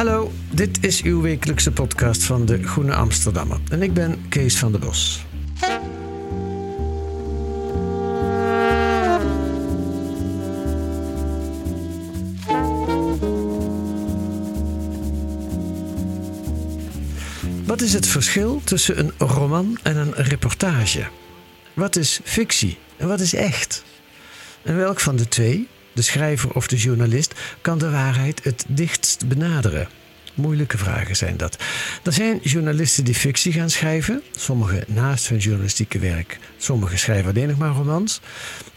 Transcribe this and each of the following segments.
Hallo, dit is uw wekelijkse podcast van de Groene Amsterdammer. En ik ben Kees van der Bos. Wat is het verschil tussen een roman en een reportage? Wat is fictie en wat is echt? En welk van de twee, de schrijver of de journalist, kan de waarheid het dichtst benaderen? Moeilijke vragen zijn dat. Er zijn journalisten die fictie gaan schrijven, sommigen naast hun journalistieke werk, sommigen schrijven alleen nog maar romans.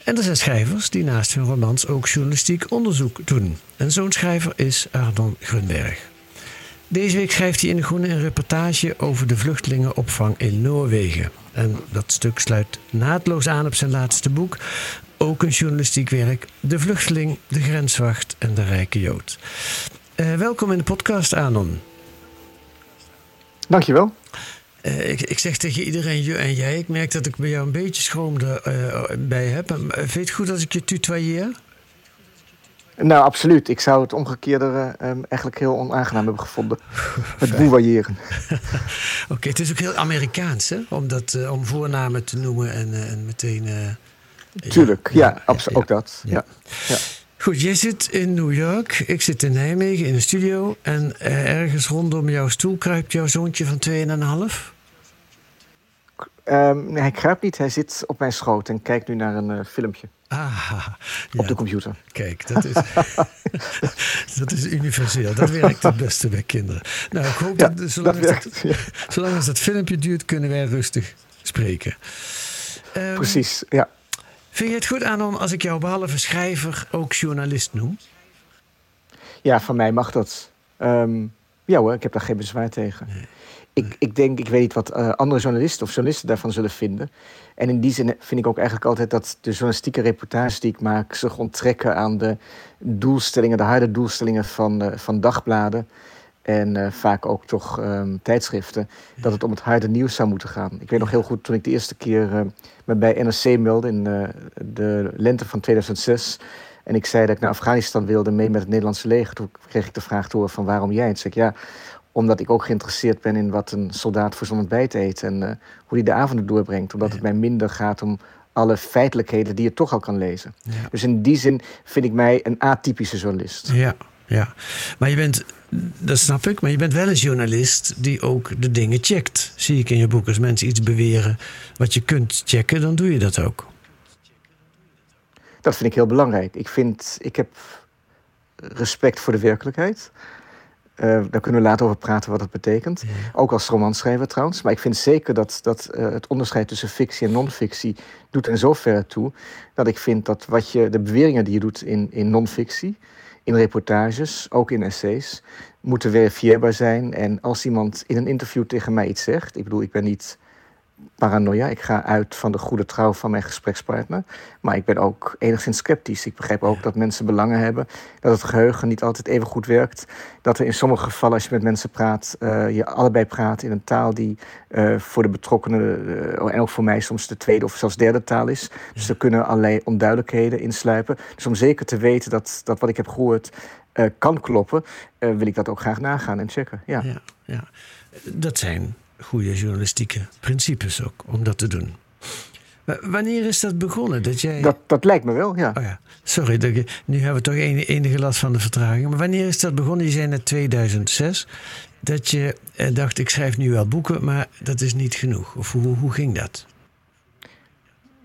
En er zijn schrijvers die naast hun romans ook journalistiek onderzoek doen. En zo'n schrijver is Ardon Grunberg. Deze week schrijft hij in de Groene een reportage over de vluchtelingenopvang in Noorwegen. En dat stuk sluit naadloos aan op zijn laatste boek. Ook een journalistiek werk. De vluchteling, de grenswacht en de rijke Jood. Eh, welkom in de podcast, Anon. Dankjewel. Eh, ik, ik zeg tegen iedereen je en jij. Ik merk dat ik bij jou een beetje schroom erbij heb. Eh, Vind je het goed als ik je tutoieer? Nou, absoluut. Ik zou het omgekeerde eh, um, eigenlijk heel onaangenaam hebben gevonden. Het boewailleren. Oké, het is ook heel Amerikaans, hè? Om, dat, om voornamen te noemen en, en meteen... Tuurlijk, ja, ook dat. ja. Goed, jij zit in New York, ik zit in Nijmegen in de studio. En eh, ergens rondom jouw stoel kruipt jouw zoontje van 2,5. Ehm, nee, hij kruipt niet, hij zit op mijn schoot en kijkt nu naar een eh, filmpje Ah, op de computer. kijk, dat is, dat is universeel. Dat werkt het beste bij kinderen. Nou, ik hoop Ja, dat, zolang, dat. Ja, zolang als dat filmpje duurt, kunnen wij rustig spreken. Ehm, precies, ja. Vind je het goed aan om als ik jou behalve schrijver ook journalist noem? Ja, van mij mag dat. Ehm, ja hoor, ik heb daar geen bezwaar tegen. Ik, ik denk, ik weet niet wat eh, andere journalisten of journalisten daarvan zullen vinden. En in die zin vind ik ook eigenlijk altijd dat de journalistieke reportages die ik maak zich onttrekken aan de doelstellingen, de harde doelstellingen van, eh, van dagbladen. En eh, vaak ook toch ehm, tijdschriften, dat het om het harde nieuws zou moeten gaan. Ik weet nog heel goed toen ik de eerste keer eh, me bij NRC meldde in eh, de lente van 2006. En ik zei dat ik naar Afghanistan wilde mee met het Nederlandse leger. Toen kreeg ik de vraag te horen van waarom jij? En toen zei ik ja, omdat ik ook geïnteresseerd ben in wat een soldaat voor zo'n ontbijt eet. En hoe hij de avonden doorbrengt. Omdat het mij minder gaat om alle feitelijkheden die je toch al kan lezen. Ja. Dus in die zin vind ik mij een atypische journalist. Ja, ja. Maar je bent, dat snap ik, maar je bent wel een journalist die ook de dingen checkt. Zie ik in je boek. Als mensen iets beweren wat je kunt checken, dan doe je dat ook. Dat vind ik heel belangrijk. Ik, vind, ik heb respect voor de werkelijkheid. Eh, daar kunnen we later over praten wat dat betekent. Ook als romanschrijver trouwens. Maar ik vind zeker dat, dat eh, het onderscheid tussen fictie en non-fictie doet in zoverre toe dat ik vind dat wat je, de beweringen die je doet in, in non-fictie, in reportages, ook in essays, moeten verifieerbaar zijn. En als iemand in een interview tegen mij iets zegt, ik bedoel, ik ben niet paranoia. Ik ga uit van de goede trouw van mijn gesprekspartner. Maar ik ben ook enigszins sceptisch. Ik begrijp ook dat mensen belangen hebben. Dat het geheugen niet altijd even goed werkt. Dat er in sommige gevallen, als je met mensen praat, eh, je allebei praat in een taal die eh, voor de betrokkenen eh, en ook voor mij soms de tweede of zelfs derde taal is. Dus er kunnen allerlei onduidelijkheden insluipen. Dus om zeker te weten dat, dat wat ik heb gehoord eh, kan kloppen, wil ik dat ook graag nagaan en checken. Ja. Ja, ja. Dat zijn goede journalistieke principes ook om dat te doen. Wanneer is dat begonnen? Dat, jij... dat, dat lijkt me wel, ja. Oh ja. Sorry, nu hebben we toch enige last van de vertraging. Maar wanneer is dat begonnen? Je zei net 2006 dat je eh, dacht, ik schrijf nu wel boeken, maar dat is niet genoeg. Of hoe, hoe ging dat?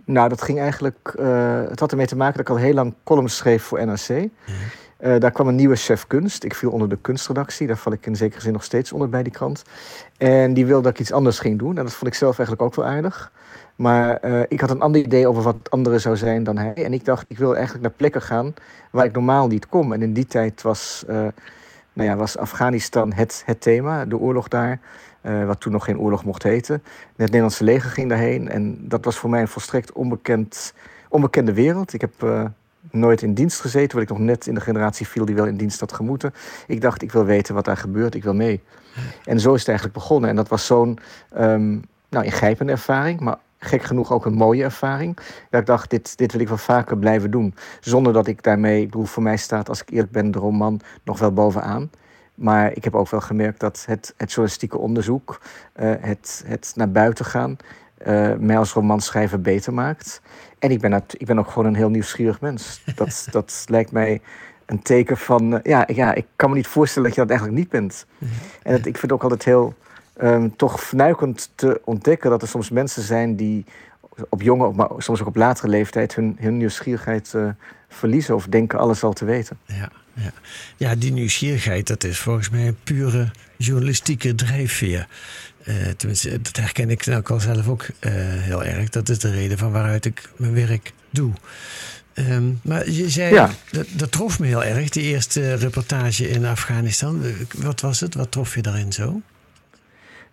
Nou, dat ging eigenlijk. Uh, het had ermee te maken dat ik al heel lang columns schreef voor NRC. Eh, daar kwam een nieuwe chef kunst. Ik viel onder de kunstredactie. Daar val ik in zekere zin nog steeds onder bij die krant. En die wilde dat ik iets anders ging doen. En dat vond ik zelf eigenlijk ook wel aardig. Maar uh, ik had een ander idee over wat anderen zou zijn dan hij. En ik dacht, ik wil eigenlijk naar plekken gaan waar ik normaal niet kom. En in die tijd was, uh, nou ja, was Afghanistan het, het thema, de oorlog daar. Wat toen nog geen oorlog mocht heten. Het Nederlandse leger ging daarheen. En dat was voor mij een volstrekt onbekend, onbekende wereld. Ik heb nooit in dienst gezeten, wat ik nog net in de generatie viel die wel in dienst had gemoeten. Ik dacht, ik wil weten wat daar gebeurt, ik wil mee. En zo is het eigenlijk begonnen. En dat was zo'n um, nou, ingrijpende ervaring, maar gek genoeg ook een mooie ervaring. Dat ik dacht, dit, dit wil ik wel vaker blijven doen. Zonder dat ik daarmee, ik bedoel, voor mij staat, als ik eerlijk ben, de roman nog wel bovenaan. Maar ik heb ook wel gemerkt dat het, het journalistieke onderzoek, uh, het, het naar buiten gaan, uh, mij als romanschrijver beter maakt. En ik ben, ik ben ook gewoon een heel nieuwsgierig mens. Dat, dat lijkt mij een teken van, uh, ja, ja, ik kan me niet voorstellen dat je dat eigenlijk niet bent. En het, ik vind het ook altijd heel um, toch fnuikend te ontdekken dat er soms mensen zijn die op jonge, maar soms ook op latere leeftijd hun, hun nieuwsgierigheid uh, verliezen of denken alles al te weten. Ja, ja. ja, die nieuwsgierigheid, dat is volgens mij een pure journalistieke drijfveer. Uh, tenminste, dat herken ik nou al zelf ook uh, heel erg. Dat is de reden van waaruit ik mijn werk doe. Um, maar je zei, ja. dat, dat, trof me heel erg, die eerste reportage in Afghanistan. Wat was het? Wat trof je daarin zo?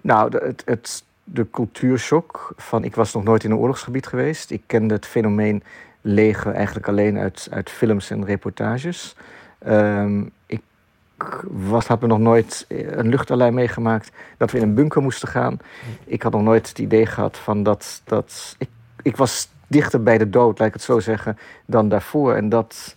Nou, de, het, het, de cultuurshock van ik was nog nooit in een oorlogsgebied geweest. Ik kende het fenomeen leger eigenlijk alleen uit, uit films en reportages. Um, ik was, had me nog nooit een luchtalarm meegemaakt dat we in een bunker moesten gaan. Ik had nog nooit het idee gehad van dat. dat ik, ik was dichter bij de dood, laat ik het zo zeggen, dan daarvoor. En dat,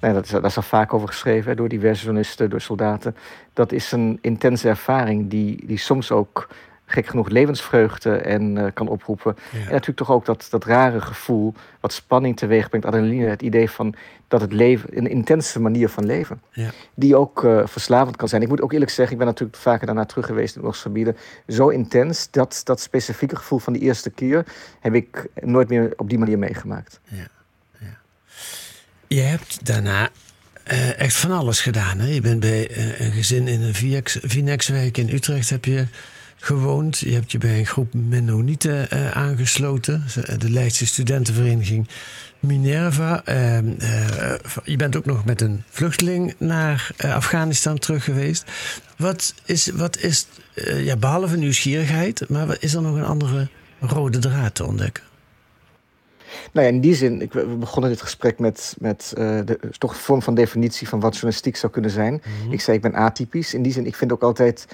nou, dat, is, daar is al vaak over geschreven door diverse journalisten, door soldaten. Dat is een intense ervaring die, die soms ook gek genoeg levensvreugde en uh, kan oproepen. En natuurlijk toch ook dat, dat rare gevoel, wat spanning teweeg brengt, adrenaline, het idee van dat het leven, een intense manier van leven, ja. die ook uh, verslavend kan zijn. Ik moet ook eerlijk zeggen, ik ben natuurlijk vaker daarna terug geweest in oorlogsgebieden, zo intens, dat, dat specifieke gevoel van die eerste keer heb ik nooit meer op die manier meegemaakt. Ja. Je hebt daarna uh, echt van alles gedaan. Hè? Je bent bij uh, een gezin in een Vinex-wijk in Utrecht heb je gewoond. Je hebt je bij een groep Mennonieten uh, aangesloten. De Leidse studentenvereniging Minerva. Ehm, je bent ook nog met een vluchteling naar Afghanistan terug geweest. Wat is, wat is ja, behalve nieuwsgierigheid, maar is er nog een andere rode draad te ontdekken? Nou ja, in die zin, ik, we begonnen dit gesprek met, met uh, de, toch een vorm van definitie van wat journalistiek zou kunnen zijn. Mhm. Ik zei, ik ben atypisch. In die zin, ik vind ook altijd,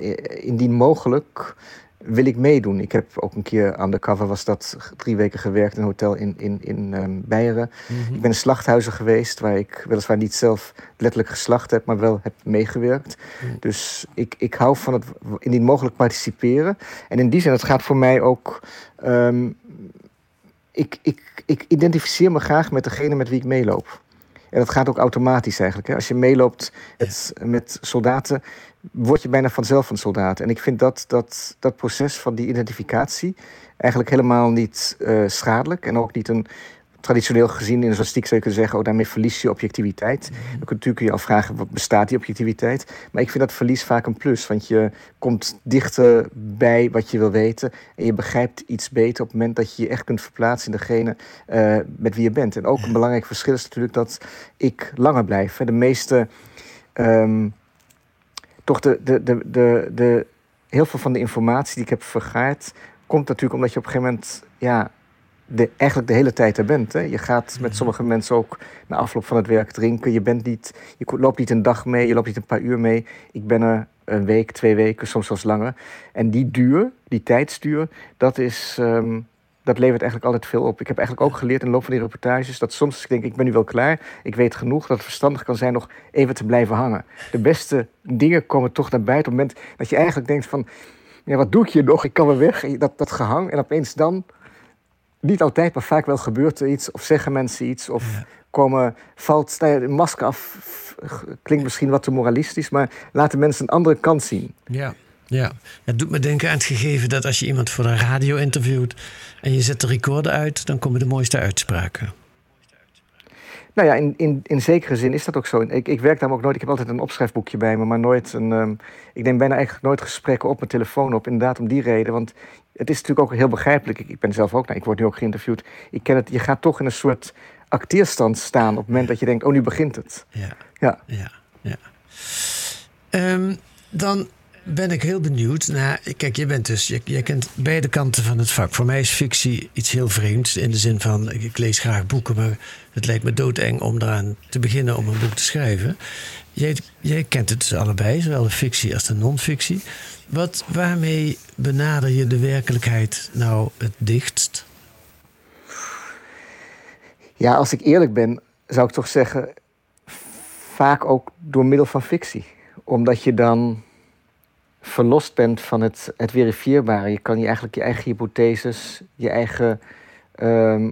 uh, indien mogelijk, wil ik meedoen. Ik heb ook een keer aan de cover was dat drie weken gewerkt in een hotel in, in, in um, Beieren. Mhm. Ik ben in slachthuizen geweest waar ik weliswaar niet zelf letterlijk geslacht heb, maar wel heb meegewerkt. Mhm. Dus ik, ik hou van het indien mogelijk participeren. En in die zin, het gaat voor mij ook. Um, ik, ik, ik identificeer me graag met degene met wie ik meeloop. En dat gaat ook automatisch eigenlijk. Hè. Als je meeloopt met soldaten, word je bijna vanzelf een soldaat. En ik vind dat, dat, dat proces van die identificatie eigenlijk helemaal niet uh, schadelijk. En ook niet een, traditioneel gezien in de journalistiek zou je kunnen zeggen, oh, daarmee verlies je objectiviteit. Mhm. Dan kun, natuurlijk kun je afvragen, wat bestaat die objectiviteit? Maar ik vind dat verlies vaak een plus, want je komt dichter bij wat je wil weten en je begrijpt iets beter op het moment dat je je echt kunt verplaatsen in degene uh, met wie je bent. En ook een belangrijk verschil is natuurlijk dat ik langer blijf. De meeste, um, toch de, de, de, de, de, heel veel van de informatie die ik heb vergaard, komt natuurlijk omdat je op een gegeven moment, ja, de, eigenlijk de hele tijd er bent. Hè. Je gaat met sommige mensen ook na afloop van het werk drinken. Je, bent niet, je loopt niet een dag mee, je loopt niet een paar uur mee. Ik ben er een week, twee weken, soms zelfs langer. En die duur, die tijdsduur, dat, is, um, dat levert eigenlijk altijd veel op. Ik heb eigenlijk ook geleerd in de loop van die reportages... dat soms ik denk, ik ben nu wel klaar, ik weet genoeg... dat het verstandig kan zijn nog even te blijven hangen. De beste dingen komen toch naar buiten op het moment dat je eigenlijk denkt van... Ja, wat doe ik hier nog? Ik kan weer weg. Dat, dat gehang. En opeens dan niet altijd, maar vaak wel gebeurt er iets. Of zeggen mensen iets. Of Ja. komen, valt een masker af. Klinkt misschien wat te moralistisch. Maar laten mensen een andere kant zien. Ja. Ja, het doet me denken aan het gegeven dat als je iemand voor de radio interviewt en je zet de recorder uit, dan komen de mooiste uitspraken. Nou ja, in, in, in zekere zin is dat ook zo. Ik, ik werk daar ook nooit. Ik heb altijd een opschrijfboekje bij me, maar nooit een. ehm, ik neem bijna eigenlijk nooit gesprekken op mijn telefoon op. Inderdaad, om die reden. Want het is natuurlijk ook heel begrijpelijk. Ik, ik ben zelf ook, nou, ik word nu ook geïnterviewd. Ik ken het. Je gaat toch in een soort acteerstand staan op het moment dat je denkt: oh, nu begint het. Ja. Ja. Ja, ja. Ehm, dan ben ik heel benieuwd naar. Kijk, je bent dus. Je, kent beide kanten van het vak. Voor mij is fictie iets heel vreemds. In de zin van. Ik, ik lees graag boeken, maar het lijkt me doodeng om eraan te beginnen om een boek te schrijven. Jij, jij kent het dus allebei, zowel de fictie als de non-fictie. Wat, waarmee benader je de werkelijkheid nou het dichtst? Ja, als ik eerlijk ben, zou ik toch zeggen. vaak ook door middel van fictie. Omdat je dan verlost bent van het, het verifieerbare. Je kan je eigenlijk je eigen hypotheses, je eigen ehm,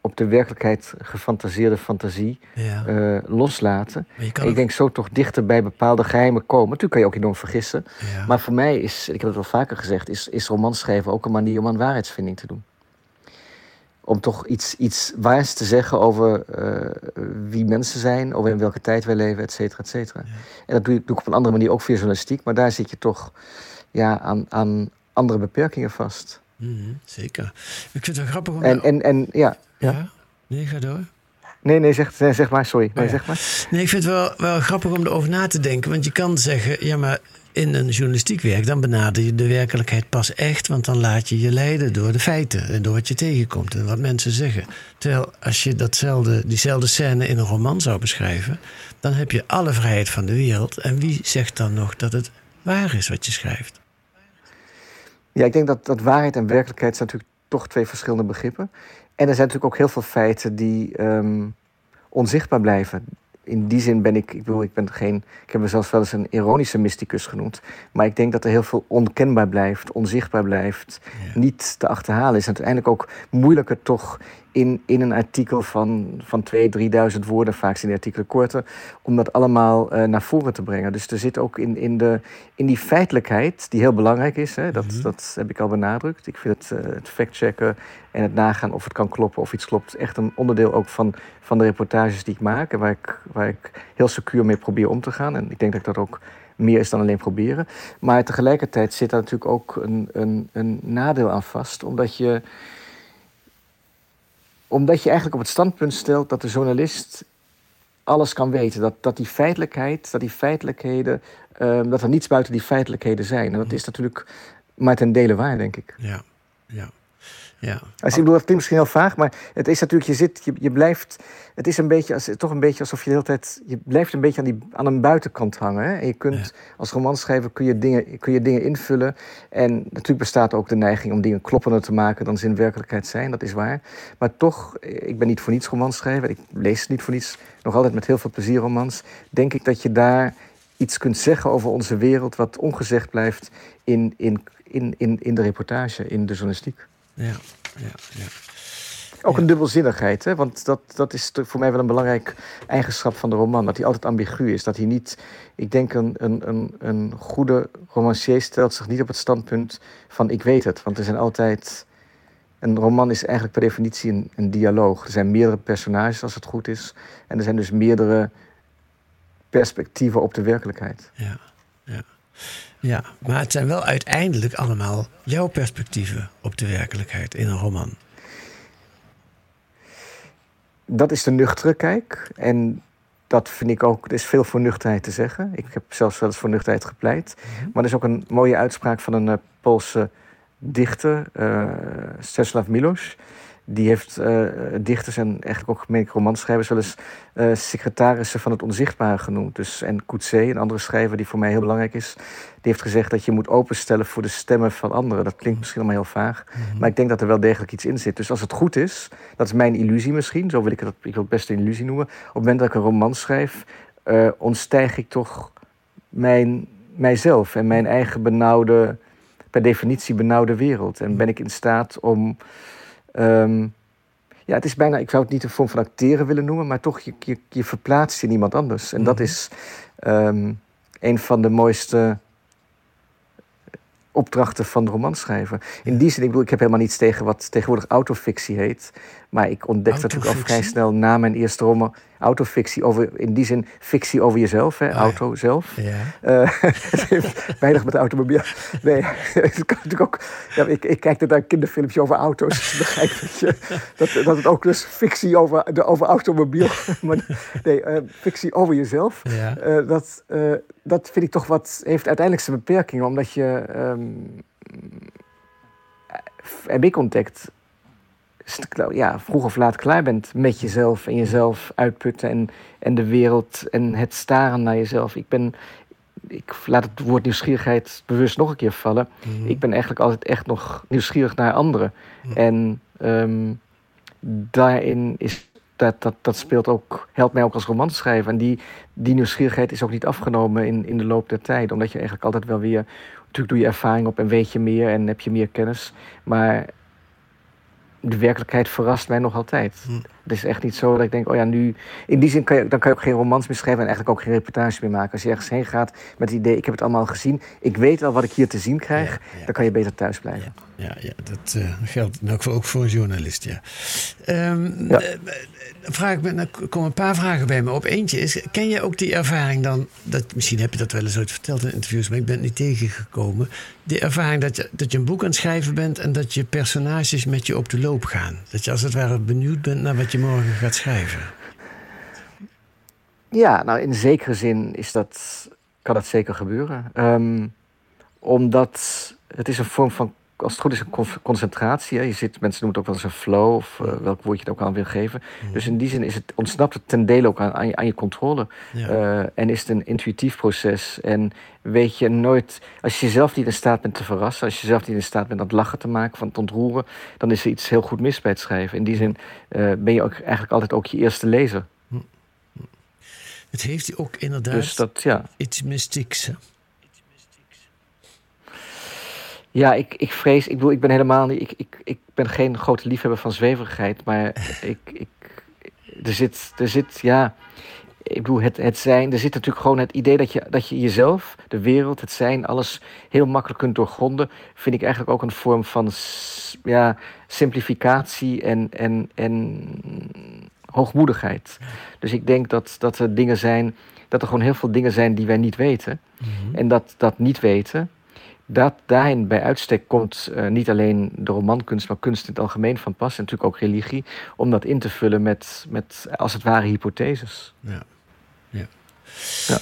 op de werkelijkheid gefantaseerde fantasie Ja. eh, loslaten. Ik ook- denk zo toch dichter bij bepaalde geheimen komen. Natuurlijk kan je ook enorm vergissen. ja. Maar voor mij is, ik heb het wel vaker gezegd, is, is romanschrijven ook een manier om aan waarheidsvinding te doen. Om toch iets, iets waars te zeggen over eh, wie mensen zijn, over in welke tijd wij leven, et cetera, et cetera. En dat doe, ik- doe ik op een andere manier ook via journalistiek, maar daar zit je toch ja, aan, aan andere beperkingen vast. Mhm, zeker. Ik vind het wel grappig om. En, en, en ja, ja? Nee, ga door. nee, nee, zeg, zeg maar, sorry. Nee, Oh ja. zeg maar. Nee, ik vind het wel, wel grappig om erover na te denken. Want je kan zeggen, ja, maar in een journalistiek werk... dan benader je de werkelijkheid pas echt... want dan laat je je leiden door de feiten... en door wat je tegenkomt en wat mensen zeggen. Terwijl als je datzelfde, diezelfde scène in een roman zou beschrijven... dan heb je alle vrijheid van de wereld. En wie zegt dan nog dat het waar is wat je schrijft? Ja, ik denk dat, dat waarheid en werkelijkheid zijn natuurlijk toch twee verschillende begrippen. En er zijn natuurlijk ook heel veel feiten die ehm, onzichtbaar blijven. In die zin ben ik, ik bedoel, ik ben geen, ik heb mezelf wel eens een ironische mysticus genoemd. Maar ik denk dat er heel veel onkenbaar blijft, onzichtbaar blijft, niet te achterhalen is. En uiteindelijk ook moeilijker toch in, in een artikel van, van 2.000, 3.000 woorden, vaak zijn die artikelen korter, om dat allemaal eh, naar voren te brengen. Dus er zit ook in, in, de, in die feitelijkheid, die heel belangrijk is, hè, dat, dat heb ik al benadrukt. Ik vind het, eh, het factchecken en het nagaan of het kan kloppen of iets klopt, echt een onderdeel ook van, van de reportages die ik maak en waar ik, waar ik heel secuur mee probeer om te gaan. En ik denk dat dat ook meer is dan alleen proberen. Maar tegelijkertijd zit daar natuurlijk ook een, een, een nadeel aan vast, omdat je omdat je eigenlijk op het standpunt stelt dat de journalist alles kan weten. Dat, dat die feitelijkheid, dat die feitelijkheden, ehm, dat er niets buiten die feitelijkheden zijn. En dat is natuurlijk maar ten dele waar, denk ik. Ja, ja, ja. Als, ik bedoel, dat klinkt misschien heel vaag, maar het is natuurlijk, je zit, je, je blijft, het is een beetje, als, toch een beetje alsof je de hele tijd, je blijft een beetje aan, die, aan een buitenkant hangen. Hè? En je kunt, als romanschrijver kun je, dingen, kun je dingen invullen. En natuurlijk bestaat ook de neiging om dingen kloppender te maken dan ze in werkelijkheid zijn, dat is waar. Maar toch, ik ben niet voor niets romanschrijver, ik lees niet voor niets, nog altijd met heel veel plezier romans. Denk ik dat je daar iets kunt zeggen over onze wereld wat ongezegd blijft in, in, in, in, in de reportage, in de journalistiek. Ja, ja, ja. Ook een dubbelzinnigheid, hè? want dat, dat is voor mij wel een belangrijk eigenschap van de roman. Dat hij altijd ambigu is. Dat hij niet. Ik denk een, een, een, een goede romancier stelt zich niet op het standpunt van ik weet het. Want er zijn altijd. Een roman is eigenlijk per definitie een, een dialoog. Er zijn meerdere personages als het goed is. En er zijn dus meerdere perspectieven op de werkelijkheid. Ja, ja. Ja, maar het zijn wel uiteindelijk allemaal jouw perspectieven op de werkelijkheid in een roman. Dat is de nuchtere kijk. En dat vind ik ook, er is veel voor nuchterheid te zeggen. Ik heb zelfs wel eens voor nuchterheid gepleit. Maar er is ook een mooie uitspraak van een eh, Poolse dichter, eh Czesław Miloš. Die heeft eh, dichters en eigenlijk ook meen ik romanschrijvers wel eens eh, secretarissen van het onzichtbare genoemd. Dus, en Coetzee, een andere schrijver die voor mij heel belangrijk is, die heeft gezegd dat je moet openstellen voor de stemmen van anderen. Dat klinkt misschien allemaal heel vaag, maar ik denk dat er wel degelijk iets in zit. Dus als het goed is, dat is mijn illusie misschien, zo wil ik het, ik wil het best een illusie noemen. Op het moment dat ik een roman schrijf, eh, ontstijg ik toch mijn, mijzelf en mijn eigen benauwde, per definitie benauwde wereld. En ben ik in staat om ehm, ja, het is bijna, ik zou het niet een vorm van acteren willen noemen, maar toch, je, je, je verplaatst in iemand anders. En dat Mhm. is ehm, een van de mooiste opdrachten van de romanschrijver. In die zin, ik bedoel, ik heb helemaal niets tegen wat tegenwoordig autofictie heet. Maar ik ontdekte natuurlijk al vrij snel na mijn eerste roman autofictie over, in die zin, fictie over jezelf, hè, ja. auto zelf. Ja. Eh, het heeft weinig met de automobiel. Nee, het kan natuurlijk ook. Ja, ik, ik kijk naar een kinderfilmpje over auto's. Dus ik begrijp dat, je, dat, dat het ook dus fictie over, de, over automobiel. Maar nee, eh, fictie over jezelf. Ja. Eh, dat, dat vind ik toch wat. heeft uiteindelijk zijn beperkingen, omdat je. ehm heb ik ontdekt. Ja, vroeg of laat klaar bent met jezelf en jezelf uitputten en, en de wereld en het staren naar jezelf. Ik ben, ik laat het woord nieuwsgierigheid bewust nog een keer vallen. Mhm. Ik ben eigenlijk altijd echt nog nieuwsgierig naar anderen. En ehm, daarin is dat, dat, dat speelt ook, helpt mij ook als romanschrijver. En die, die nieuwsgierigheid is ook niet afgenomen in, in de loop der tijd. Omdat je eigenlijk altijd wel weer. Natuurlijk doe je ervaring op en weet je meer en heb je meer kennis. Maar de werkelijkheid verrast mij nog altijd. Hm. Het is echt niet zo dat ik denk, oh ja, nu... In die zin kan je, dan kan je ook geen romans meer schrijven... en eigenlijk ook geen reportage meer maken. Als je ergens heen gaat met het idee, ik heb het allemaal gezien... ik weet al wat ik hier te zien krijg... Ja, ja. dan kan je beter thuis blijven. Ja, ja dat eh, geldt in elk geval ook voor een journalist, ja. Ehm, Ja. eh, vraag dan komen een paar vragen bij me op. Eentje is, ken je ook die ervaring dan... Dat, misschien heb je dat wel eens ooit verteld in interviews... maar ik ben het niet tegengekomen. Die ervaring dat je, dat je een boek aan het schrijven bent... en dat je personages met je op de loop gaan. Dat je als het ware benieuwd bent naar wat je morgen gaat schrijven. Ja, nou in zekere zin is dat, kan dat zeker gebeuren. Ehm, omdat het is een vorm van, als het goed is, een con- concentratie. Hè. Je zit, mensen noemen het ook wel eens een flow, of eh, welk woord je het ook aan wil geven. Dus in die zin is het, ontsnapt het ten dele ook aan, aan, je, aan je controle. Ja. Eh, en is het een intuïtief proces. En weet je nooit, als je jezelf niet in staat bent te verrassen, als je jezelf niet in staat bent aan het lachen te maken, van het ontroeren, dan is er iets heel goed mis bij het schrijven. In die zin eh, ben je ook eigenlijk altijd ook je eerste lezer. Het heeft ook inderdaad Dus dat, ja. iets mystieks. Hè? Ja, ik, ik vrees, ik bedoel, ik ben helemaal niet, ik, ik, ik ben geen grote liefhebber van zweverigheid, maar ik, ik, er zit, er zit, ja, ik bedoel, het, het zijn, er zit natuurlijk gewoon het idee dat je, dat je jezelf, de wereld, het zijn, alles heel makkelijk kunt doorgronden, vind ik eigenlijk ook een vorm van, ja, simplificatie en, en, en hoogmoedigheid. Dus ik denk dat, dat er dingen zijn, dat er gewoon heel veel dingen zijn die wij niet weten. En dat dat niet weten, dat daarin bij uitstek komt eh, niet alleen de romankunst, maar kunst in het algemeen van pas. En natuurlijk ook religie, om dat in te vullen met, met als het ware hypotheses. Ja. ja. Ja.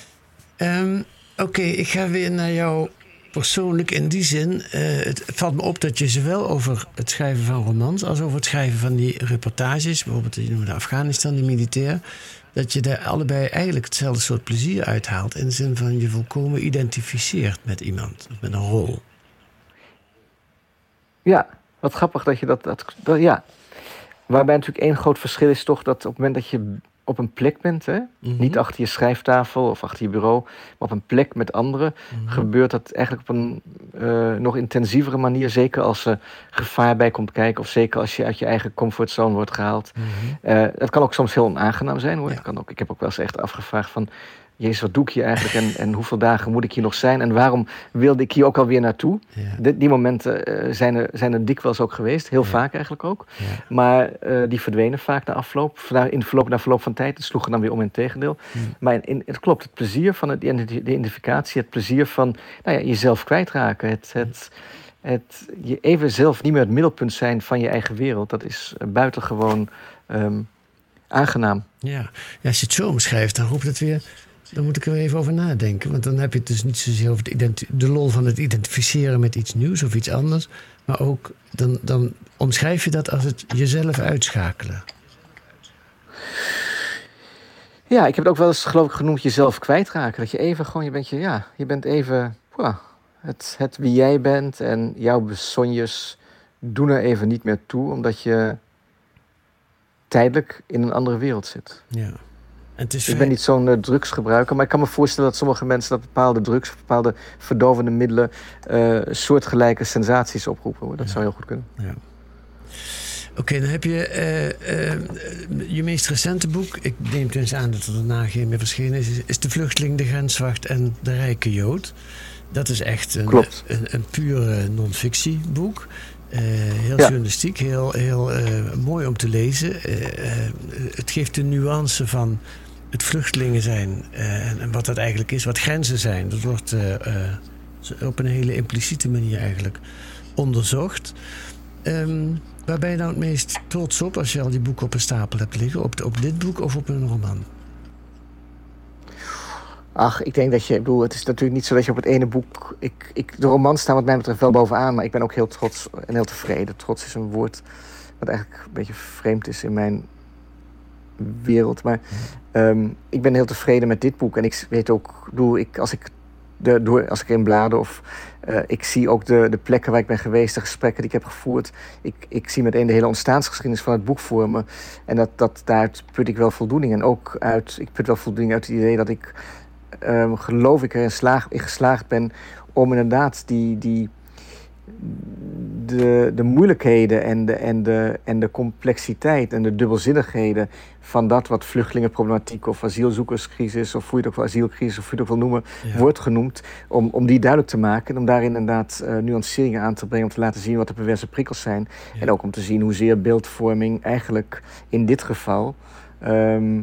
Ehm, Oké, ik ga weer naar jou persoonlijk in die zin. eh, het valt me op dat je zowel over het schrijven van romans als over het schrijven van die reportages, bijvoorbeeld je noemde Afghanistan, die militair, dat je daar allebei eigenlijk hetzelfde soort plezier uithaalt. In de zin van je volkomen identificeert met iemand, met een rol. Ja, wat grappig dat je dat, dat, dat- ja. Waarbij natuurlijk één groot verschil is toch dat op het moment dat je op een plek bent, hè, Mhm. niet achter je schrijftafel of achter je bureau, maar op een plek met anderen, gebeurt dat eigenlijk op een eh, nog intensievere manier. Zeker als er gevaar bij komt kijken, of zeker als je uit je eigen comfortzone wordt gehaald. Eh, het kan ook soms heel onaangenaam zijn hoor. Ja. Het kan ook, ik heb ook wel eens echt afgevraagd van. Jezus, wat doe ik hier eigenlijk en, en hoeveel dagen moet ik hier nog zijn en waarom wilde ik hier ook alweer naartoe? Ja. Die, die momenten eh, zijn, er, zijn er dikwijls ook geweest, heel vaak eigenlijk ook. Ja. Maar eh, die verdwenen vaak na afloop, na- in verloop, na verloop van tijd. Het sloegen dan weer om in tegendeel. Maar in, in- het klopt, het plezier van het, de identificatie, het plezier van nou ja, jezelf kwijtraken. Het, het, het, je even zelf niet meer het middelpunt zijn van je eigen wereld. Dat is eh, buitengewoon ehm, aangenaam. Ja. ja, als je het zo omschrijft, dan roept het weer. Dan moet ik er even over nadenken. Want dan heb je het dus niet zozeer over de lol van het identificeren met iets nieuws of iets anders. Maar ook dan, dan omschrijf je dat als het jezelf uitschakelen. Ja, ik heb het ook wel eens geloof ik genoemd jezelf kwijtraken. Dat je even gewoon, je bent, je, ja, je bent even, wow, het, het wie jij bent en jouw besonjes doen er even niet meer toe. Omdat je tijdelijk in een andere wereld zit. Ja. Is Ik ben niet zo'n eh, drugsgebruiker, maar ik kan me voorstellen dat sommige mensen dat bepaalde drugs bepaalde verdovende middelen eh, soortgelijke sensaties oproepen. Hoor. Dat zou heel goed kunnen. Ja. Oké, dan heb je eh, je meest recente boek. Ik neem dus aan dat er daarna geen meer verschenen is. Is De Vluchteling, de Grenswacht en De Rijke Jood. Dat is echt een, Klopt. een, een pure non-fictieboek. Eh, heel journalistiek, heel, heel mooi om te lezen. Het geeft de nuance van het vluchtelingen zijn eh, en, wat dat eigenlijk is, wat grenzen zijn. Dat wordt eh, eh, op een hele impliciete manier eigenlijk onderzocht. Ehm, waar ben je nou het meest trots op als je al die boeken op een stapel hebt liggen? Op, op dit boek of op een roman? Ach, ik denk dat je, ik bedoel, het is natuurlijk niet zo dat je op het ene boek. Ik, ik, de romans staan wat mij betreft wel bovenaan, maar ik ben ook heel trots en heel tevreden. Trots is een woord wat eigenlijk een beetje vreemd is in mijn wereld. Maar ehm, ik ben heel tevreden met dit boek. En ik weet ook, bedoel, ik, als ik de, door, als ik erin blader of eh, ik zie ook de, de plekken waar ik ben geweest, de gesprekken die ik heb gevoerd. Ik, ik zie meteen de hele ontstaansgeschiedenis van het boek voor me. En dat, dat, daaruit put ik wel voldoening. En ook uit, ik put wel voldoening uit het idee dat ik, ehm, geloof ik, erin in geslaagd ben om inderdaad die, die, de, de moeilijkheden en de, en, de, en de complexiteit en de dubbelzinnigheden van dat wat vluchtelingenproblematiek of asielzoekerscrisis of hoe je het ook wel asielcrisis of hoe je het ook wil noemen, Ja. wordt genoemd, om, om die duidelijk te maken en om daarin inderdaad eh, nuanceringen aan te brengen, om te laten zien wat de perverse prikkels zijn Ja. en ook om te zien hoezeer beeldvorming eigenlijk in dit geval ehm,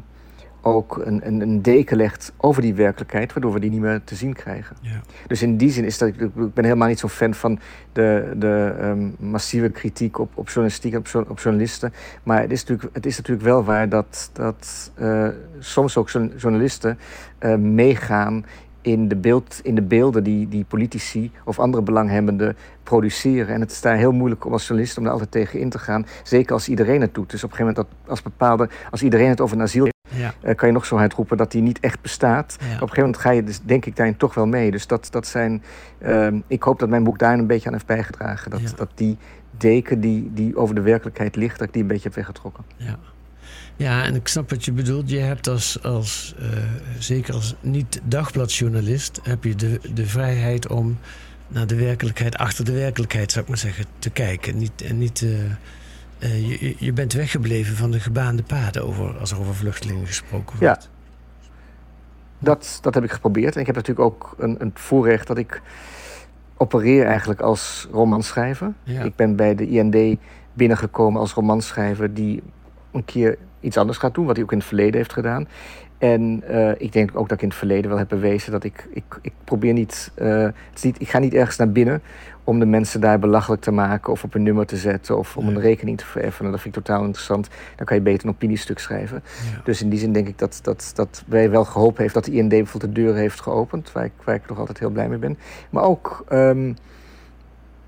ook een, een, een deken legt over die werkelijkheid, waardoor we die niet meer te zien krijgen. Ja. Dus in die zin is dat, ik ben helemaal niet zo'n fan van de, de ehm, massieve kritiek op, op journalistiek en op, op journalisten. Maar het is natuurlijk, het is natuurlijk wel waar dat, dat eh, soms ook jour- journalisten eh, meegaan in de, beeld, in de beelden die, die politici of andere belanghebbenden produceren. En het is daar heel moeilijk om als journalist om daar altijd tegen in te gaan. Zeker als iedereen het doet. Dus op een gegeven moment dat als bepaalde, als iedereen het over een asiel Ja. eh, kan je nog zo hard roepen dat die niet echt bestaat. Ja. Op een gegeven moment ga je dus, denk ik, daarin toch wel mee. Dus dat, dat zijn... ehm, ik hoop dat mijn boek daar een beetje aan heeft bijgedragen. Dat, Ja. dat die deken die, die over de werkelijkheid ligt, dat ik die een beetje heb weggetrokken. Ja. ja, en ik snap wat je bedoelt. Je hebt als, als eh, zeker als niet-dagbladjournalist, heb je de, de vrijheid om naar de werkelijkheid, achter de werkelijkheid zou ik maar zeggen, te kijken. Niet, en niet, eh, je, je bent weggebleven van de gebaande paden over, als er over vluchtelingen gesproken Ja. wordt. Dat, dat heb ik geprobeerd. En ik heb natuurlijk ook een, een voorrecht dat ik opereer eigenlijk als romanschrijver. Ja. Ik ben bij de IND binnengekomen als romanschrijver die een keer iets anders gaat doen, wat hij ook in het verleden heeft gedaan. En eh, ik denk ook dat ik in het verleden wel heb bewezen dat ik, ik, ik probeer niet, eh, het is niet, ik ga niet ergens naar binnen om de mensen daar belachelijk te maken of op een nummer te zetten of om een rekening te vereffenen. Dat vind ik totaal interessant. Dan kan je beter een opiniestuk schrijven. Ja. Dus in die zin denk ik dat, dat, dat wij wel geholpen heeft dat de IND bijvoorbeeld de deuren heeft geopend, waar ik, waar ik nog altijd heel blij mee ben. Maar ook, ehm,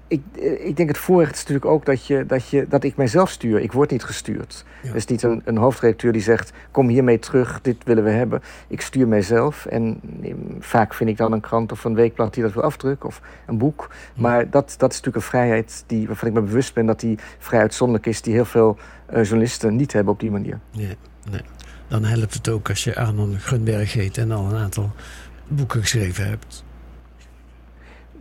ik, eh, ik denk het voorrecht is natuurlijk ook dat, je, dat, je, dat ik mijzelf stuur. Ik word niet gestuurd. Ja. Er is niet een, een hoofdredacteur die zegt, kom hiermee terug, dit willen we hebben. Ik stuur mijzelf en eh, vaak vind ik dan een krant of een weekblad die dat wil afdrukken of een boek. Maar dat, dat is natuurlijk een vrijheid die, waarvan ik me bewust ben dat die vrij uitzonderlijk is, die heel veel eh, journalisten niet hebben op die manier. Nee, nee. Dan helpt het ook als je Arnon Grunberg heet en al een aantal boeken geschreven hebt.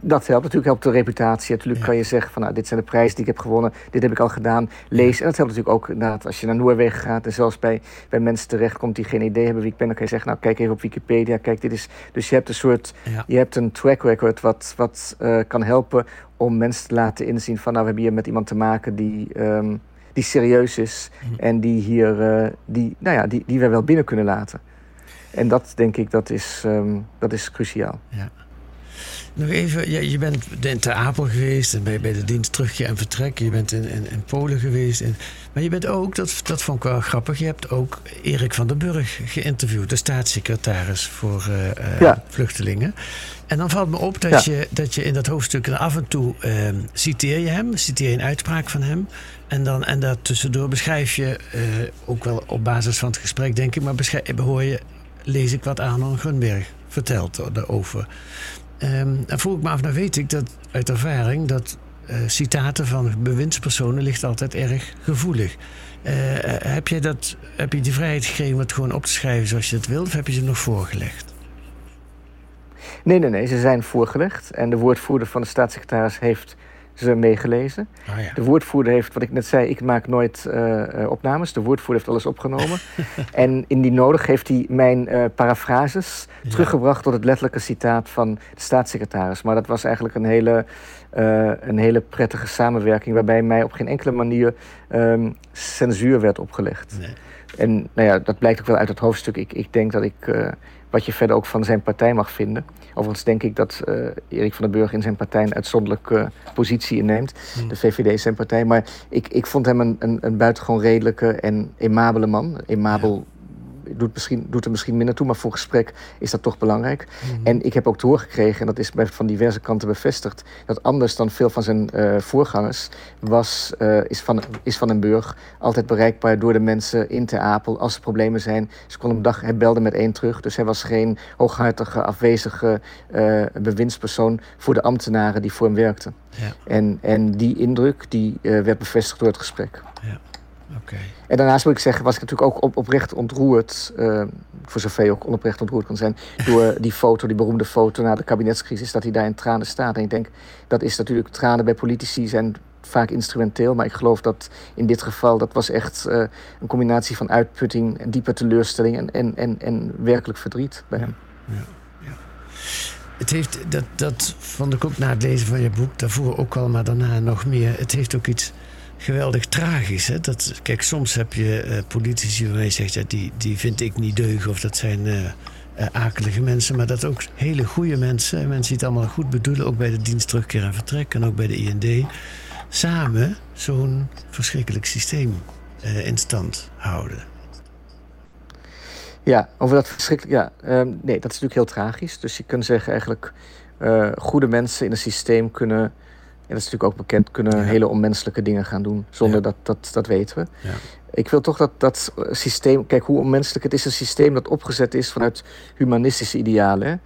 Dat helpt natuurlijk, helpt de reputatie. Natuurlijk Ja. kan je zeggen van nou, dit zijn de prijzen die ik heb gewonnen, dit heb ik al gedaan, lees. En dat helpt natuurlijk ook inderdaad als je naar Noorwegen gaat en zelfs bij, bij mensen terechtkomt die geen idee hebben wie ik ben, dan kan je zeggen, nou kijk even op Wikipedia, kijk dit is. Dus je hebt een soort, Ja. je hebt een track record wat, wat eh, kan helpen om mensen te laten inzien van nou, we hebben hier met iemand te maken die, ehm, die serieus is Mhm. en die hier, eh, die, nou ja, die, die we wel binnen kunnen laten. En dat denk ik, dat is, ehm, dat is cruciaal. Nog even, ja, je bent in Ter Apel geweest en bij, bij de dienst terugkeer en vertrek. Je bent in, in, in Polen geweest. En, maar je bent ook, dat, dat vond ik wel grappig, je hebt ook Erik van den Burg geïnterviewd, de staatssecretaris voor eh, eh, Ja. vluchtelingen. En dan valt me op dat, Ja. je, dat je in dat hoofdstuk af en toe eh, citeer je hem, citeer je een uitspraak van hem. En, dan, en daartussendoor beschrijf je, eh, ook wel op basis van het gesprek denk ik, maar beschrijf, hoor je, lees ik wat Arnon Grunberg vertelt daarover. Ehm dan vroeg ik me af, nou weet ik dat uit ervaring dat eh, citaten van bewindspersonen ligt altijd erg gevoelig. Eh, heb, je dat, heb je die vrijheid gekregen om het gewoon op te schrijven zoals je het wilt, of heb je ze nog voorgelegd? Nee, nee, nee, ze zijn voorgelegd. En de woordvoerder van de staatssecretaris heeft ze meegelezen. Ah, ja. De woordvoerder heeft, wat ik net zei, ik maak nooit eh, eh, opnames. De woordvoerder heeft alles opgenomen. en indien nodig heeft hij mijn eh parafrases Ja. teruggebracht tot het letterlijke citaat van de staatssecretaris. Maar dat was eigenlijk een hele, een hele prettige samenwerking, waarbij mij op geen enkele manier ehm, censuur werd opgelegd. Nee. En nou ja, dat blijkt ook wel uit het hoofdstuk. Ik, ik denk dat ik, wat je verder ook van zijn partij mag vinden. Overigens denk ik dat eh, Erik van den Burg in zijn partij een uitzonderlijke positie inneemt. Hmm. De VVD is zijn partij. Maar ik, ik vond hem een, een, een buitengewoon redelijke en emabele man. Emabel doet, misschien, doet er misschien minder toe, maar voor gesprek is dat toch belangrijk. Mhm. En ik heb ook te horen gekregen, en dat is van diverse kanten bevestigd, dat anders dan veel van zijn eh, voorgangers was, eh, is, van, is Van den Burg altijd bereikbaar door de mensen in Ter Apel als er problemen zijn. Ze kon hem dag, hij belde met één terug, dus hij was geen hooghartige, afwezige eh bewindspersoon voor de ambtenaren die voor hem werkten. Ja, En, en die indruk die, werd bevestigd door het gesprek. En daarnaast moet ik zeggen, was ik natuurlijk ook op, oprecht ontroerd, eh, voor zover je ook onoprecht ontroerd kan zijn, door die foto, die beroemde foto na de kabinetscrisis, dat hij daar in tranen staat. En ik denk, dat is natuurlijk, tranen bij politici zijn vaak instrumenteel, maar ik geloof dat in dit geval, dat was echt eh, een combinatie van uitputting, en diepe teleurstelling en, en, en, en werkelijk verdriet bij hem. Het heeft, dat, dat vond ik ook na het lezen van je boek, daarvoor ook al, maar daarna nog meer. Het heeft ook iets geweldig tragisch. Hè? Dat, kijk, soms heb je eh, politici waarvan je zegt, ja, die, die vind ik niet deugen of dat zijn eh, eh, akelige mensen. Maar dat ook hele goede mensen, en mensen die het allemaal goed bedoelen, ook bij de dienst terugkeer en vertrek en ook bij de IND, samen zo'n verschrikkelijk systeem in stand houden. Ja, over dat verschrikkelijk. Ja, ehm, nee, dat is natuurlijk heel tragisch. Dus je kunt zeggen eigenlijk, goede mensen in een systeem kunnen, en dat is natuurlijk ook bekend, kunnen Ja. hele onmenselijke dingen gaan doen. Zonder Ja. dat, dat, dat weten we. Ja. Ik wil toch dat, dat systeem, kijk hoe onmenselijk het is, een systeem dat opgezet is vanuit humanistische idealen. hè.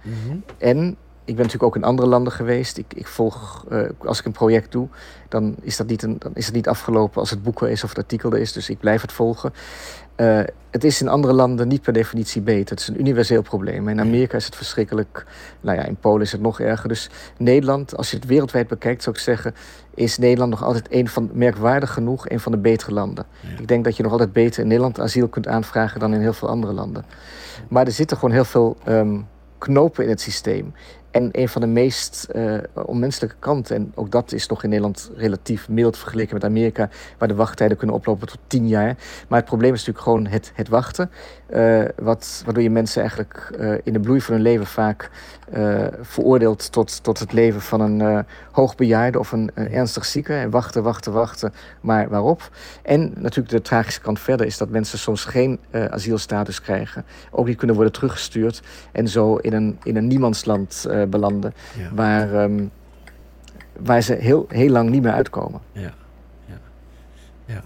En ik ben natuurlijk ook in andere landen geweest. Ik, ik volg, eh, als ik een project doe, dan is, dat niet een, dan is het niet afgelopen als het boek er is of het artikel er is. Dus ik blijf het volgen. Eh, het is in andere landen niet per definitie beter. Het is een universeel probleem. In Amerika is het verschrikkelijk. Nou ja, in Polen is het nog erger. Dus Nederland, als je het wereldwijd bekijkt, zou ik zeggen, is Nederland nog altijd een van, merkwaardig genoeg, een van de betere landen. Ik denk dat je nog altijd beter in Nederland asiel kunt aanvragen dan in heel veel andere landen. Maar er zitten gewoon heel veel ehm, knopen in het systeem. En een van de meest eh, onmenselijke kanten, en ook dat is nog in Nederland relatief mild vergeleken met Amerika, waar de wachttijden kunnen oplopen tot tien jaar. Maar het probleem is natuurlijk gewoon het, het wachten. eh, wat, waardoor je mensen eigenlijk eh, in de bloei van hun leven vaak veroordeelt tot, tot het leven van een hoogbejaarde of een, ernstig zieke. En wachten, wachten, wachten, maar waarop? En natuurlijk de tragische kant verder is dat mensen soms geen asielstatus krijgen. Ook niet kunnen worden teruggestuurd. En zo in een, in een niemandsland belanden. Ja. Waar, ehm, waar ze heel, heel lang niet meer uitkomen. Ja, ja, ja.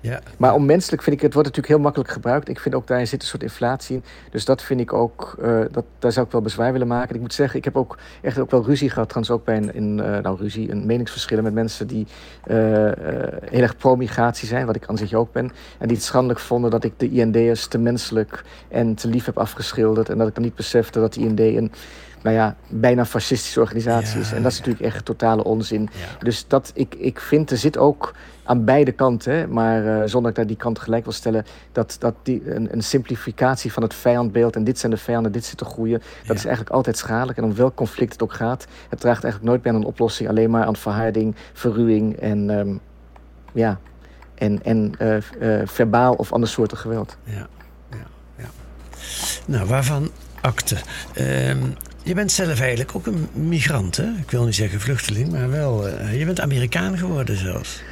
ja. Maar onmenselijk vind ik, het wordt natuurlijk heel makkelijk gebruikt. Ik vind ook daar zit een soort inflatie in. Dus dat vind ik ook, eh, dat, daar zou ik wel bezwaar willen maken. Ik moet zeggen, ik heb ook echt ook wel ruzie gehad, trouwens ook bij een, in, eh, nou ruzie, een meningsverschillen met mensen die eh, eh, heel erg pro-migratie zijn, wat ik aan zich ook ben. En die het schandelijk vonden dat ik de IND'ers te menselijk en te lief heb afgeschilderd. En dat ik dan niet besefte dat de IND een nou ja, bijna fascistische organisatie Ja, is. En dat is ja. natuurlijk echt totale onzin. Ja. Dus dat, ik, ik vind, er zit ook aan beide kanten, hè, maar eh, zonder dat ik daar die kant gelijk wil stellen, dat, dat die, een, een simplificatie van het vijandbeeld en dit zijn de vijanden, dit zit de goeie, dat is eigenlijk altijd schadelijk. En om welk conflict het ook gaat, het draagt eigenlijk nooit bij aan een oplossing, alleen maar aan verharding, verruwing en, ehm, ja, en, en eh, eh, verbaal of ander soorten geweld. Ja, ja, ja. Nou, waarvan akte? Ehm, je bent zelf eigenlijk ook een migrant, hè? Ik wil niet zeggen vluchteling, maar wel... eh, je bent Amerikaan geworden zelfs.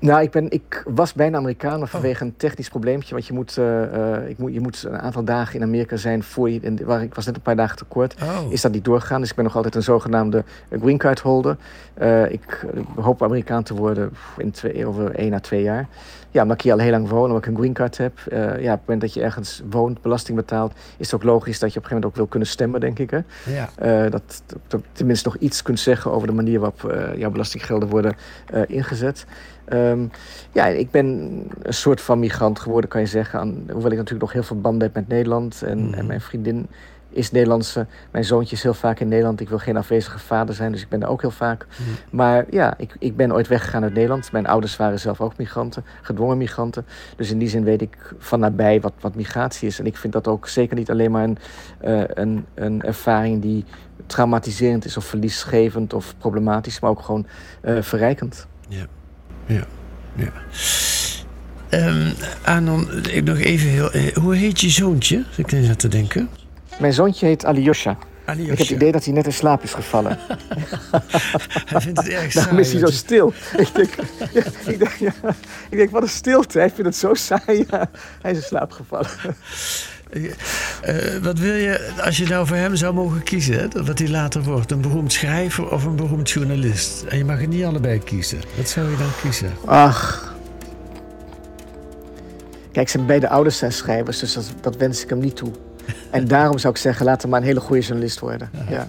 Nou, ik, ben, ik was bijna Amerikaan maar vanwege een technisch probleempje. Want je moet, eh, eh, ik moet, je moet een aantal dagen in Amerika zijn voor je. en Waar, ik was net een paar dagen tekort. Oh. Is dat niet doorgegaan? Dus ik ben nog altijd een zogenaamde green card holder. Eh, ik hoop Amerikaan te worden in twee, over één à twee jaar. Ja, omdat ik hier al heel lang woon, omdat ik een green card heb. Ja, op het moment dat je ergens woont, belasting betaalt, is het ook logisch dat je op een gegeven moment ook wil kunnen stemmen, denk ik. Hè? Ja, dat, dat je tenminste nog iets kunt zeggen over de manier waarop jouw belastinggelden worden ingezet. Ehm, ja, ik ben een soort van migrant geworden, kan je zeggen. Aan, hoewel ik natuurlijk nog heel veel banden heb met Nederland. En, Mhm. en mijn vriendin is Nederlandse. Mijn zoontje is heel vaak in Nederland. Ik wil geen afwezige vader zijn, dus ik ben daar ook heel vaak. Maar ja, ik, ik ben ooit weggegaan uit Nederland. Mijn ouders waren zelf ook migranten, gedwongen migranten. Dus in die zin weet ik van nabij wat, wat migratie is. En ik vind dat ook zeker niet alleen maar een, eh, een, een ervaring die traumatiserend is of verliesgevend of problematisch, maar ook gewoon eh, verrijkend. Ja, ja, ja. Um, Anon, ik nog even heel. eh, hoe heet je zoontje? Zit ik net te denken. Mijn zoontje heet Aliosha. Aliosha. Ik heb het idee dat hij net in slaap is gevallen. Hij vindt het erg saai. Daarom is hij zo stil. ik, denk, ja, ik, denk, ja, ik denk, wat een stilte. Hij vindt het zo saai. Ja, hij is in slaap gevallen. Eh, wat wil je, als je nou voor hem zou mogen kiezen, hè, wat hij later wordt? Een beroemd schrijver of een beroemd journalist? En je mag het niet allebei kiezen. Wat zou je dan kiezen? Ach. Kijk, zijn beide ouders zijn schrijvers, dus dat, dat wens ik hem niet toe. En daarom zou ik zeggen, laat hem maar een hele goede journalist worden. Ja.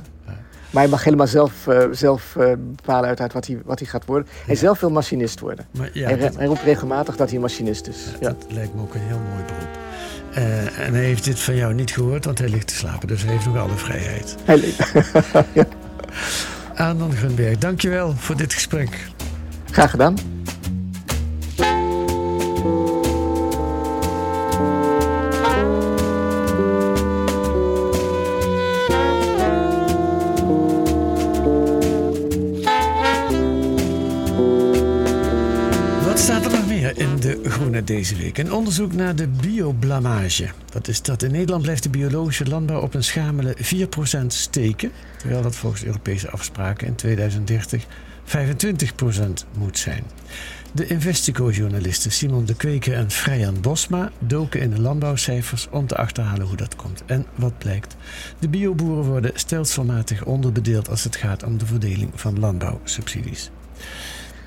Maar hij mag helemaal zelf, eh, zelf eh, bepalen uit, uit wat, hij, wat hij gaat worden. Hij zelf wil machinist worden. Maar ja, hij, dat, hij roept regelmatig dat hij machinist is. Ja. dat lijkt me ook een heel mooi beroep. Eh, en hij heeft dit van jou niet gehoord, want hij ligt te slapen. Dus hij heeft nog alle vrijheid. Hij- ja. Aandan Grunberg, dankjewel voor dit gesprek. Graag gedaan. Deze week? Een onderzoek naar de bioblamage. Wat is dat? In Nederland blijft de biologische landbouw op een schamele 4% steken. Terwijl dat volgens Europese afspraken in 2030 25% moet zijn. De Investico-journalisten Simon de Kweker en Freyan Bosma doken in de landbouwcijfers om te achterhalen hoe dat komt. En wat blijkt? De bioboeren worden stelselmatig onderbedeeld als het gaat om de verdeling van landbouwsubsidies.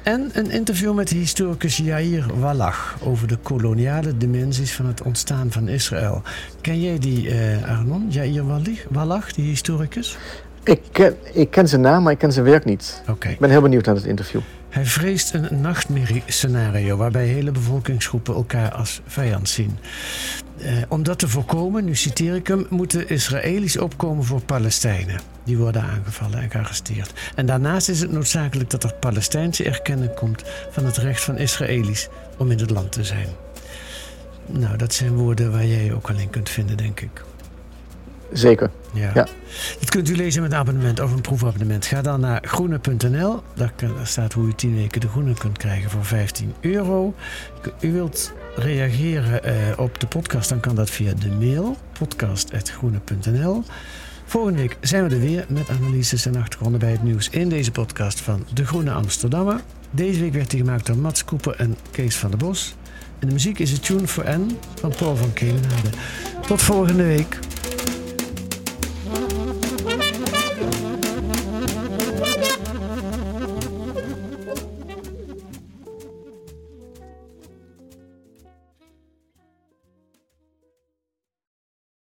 En een interview met de historicus Yair Wallach over de koloniale dimensies van het ontstaan van Israël. Ken jij die, eh Arnon? Yair Wallach, die historicus? Ik, ken, ik ken zijn naam, maar ik ken zijn werk niet. Oké. Ik ben heel benieuwd naar het interview. Hij vreest een nachtmerrie-scenario waarbij hele bevolkingsgroepen elkaar als vijand zien. Eh, om dat te voorkomen, nu citeer ik hem, moeten Israëli's opkomen voor Palestijnen. Die worden aangevallen en gearresteerd. En daarnaast is het noodzakelijk dat er Palestijnse erkenning komt van het recht van Israëli's om in het land te zijn. Nou, dat zijn woorden waar jij je ook al in kunt vinden, denk ik. Zeker. Ja. Ja. Dat kunt u lezen met een abonnement of een proefabonnement. Ga dan naar groene.nl. Daar, staat hoe u 10 weken de groene kunt krijgen voor 15 euro. U wilt reageren eh, op de podcast, dan kan dat via de mail podcast.groene.nl. Volgende week zijn we er weer met analyses en achtergronden bij het nieuws in deze podcast van De Groene Amsterdammer. Deze week werd die gemaakt door Mats Koeper en Kees van der Bos. En de muziek is A Tune for N van Paul van Kemenade. Tot volgende week.